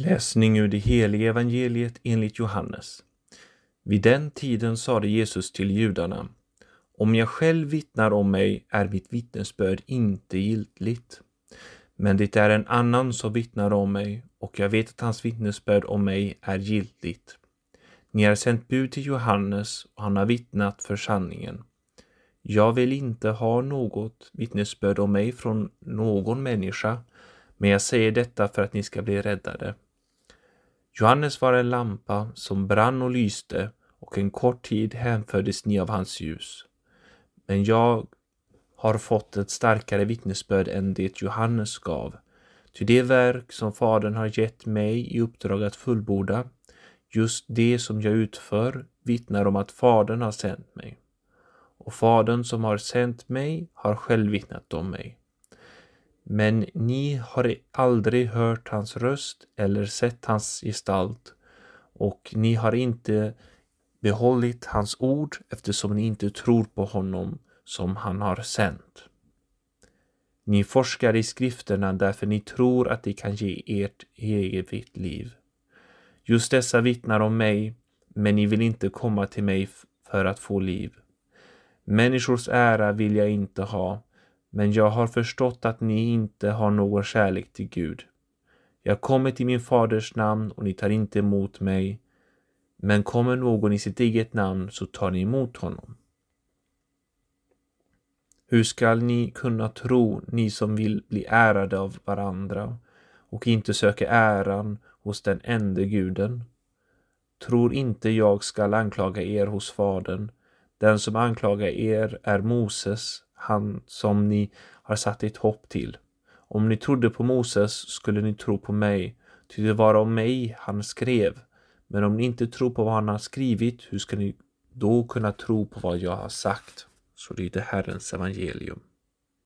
Läsning ur det heliga evangeliet enligt Johannes. Vid den tiden sade Jesus till judarna Om jag själv vittnar om mig är mitt vittnesbörd inte giltigt. Men det är en annan som vittnar om mig och jag vet att hans vittnesbörd om mig är giltigt. Ni har sänt bud till Johannes och han har vittnat för sanningen. Jag vill inte ha något vittnesbörd om mig från någon människa, men jag säger detta för att ni ska bli räddade. Johannes var en lampa som brann och lyste och en kort tid hänfördes ni av hans ljus. Men jag har fått ett starkare vittnesbörd än det Johannes gav. Ty det verk som Fadern har gett mig i uppdrag att fullborda, just det som jag utför, vittnar om att Fadern har sänt mig. Och Fadern som har sänt mig har själv vittnat om mig. Men ni har aldrig hört hans röst eller sett hans gestalt och ni har inte behållit hans ord eftersom ni inte tror på honom som han har sänt. Ni forskar i skrifterna därför ni tror att de kan ge ert evigt liv. Just dessa vittnar om mig, men ni vill inte komma till mig för att få liv. Människors ära vill jag inte ha, men jag har förstått att ni inte har någon kärlek till Gud. Jag kommer till min faders namn och ni tar inte emot mig, men kommer någon i sitt eget namn så tar ni emot honom. Hur skall ni kunna tro, ni som vill bli ärade av varandra och inte söka äran hos den enda guden? Tror inte jag skall anklaga er hos Fadern. Den som anklagar er är Moses, han som ni har satt ert hopp till. Om ni trodde på Moses skulle ni tro på mig, ty det var om mig han skrev. Men om ni inte tror på vad han har skrivit, hur ska ni då kunna tro på vad jag har sagt? Så lyder Herrens evangelium.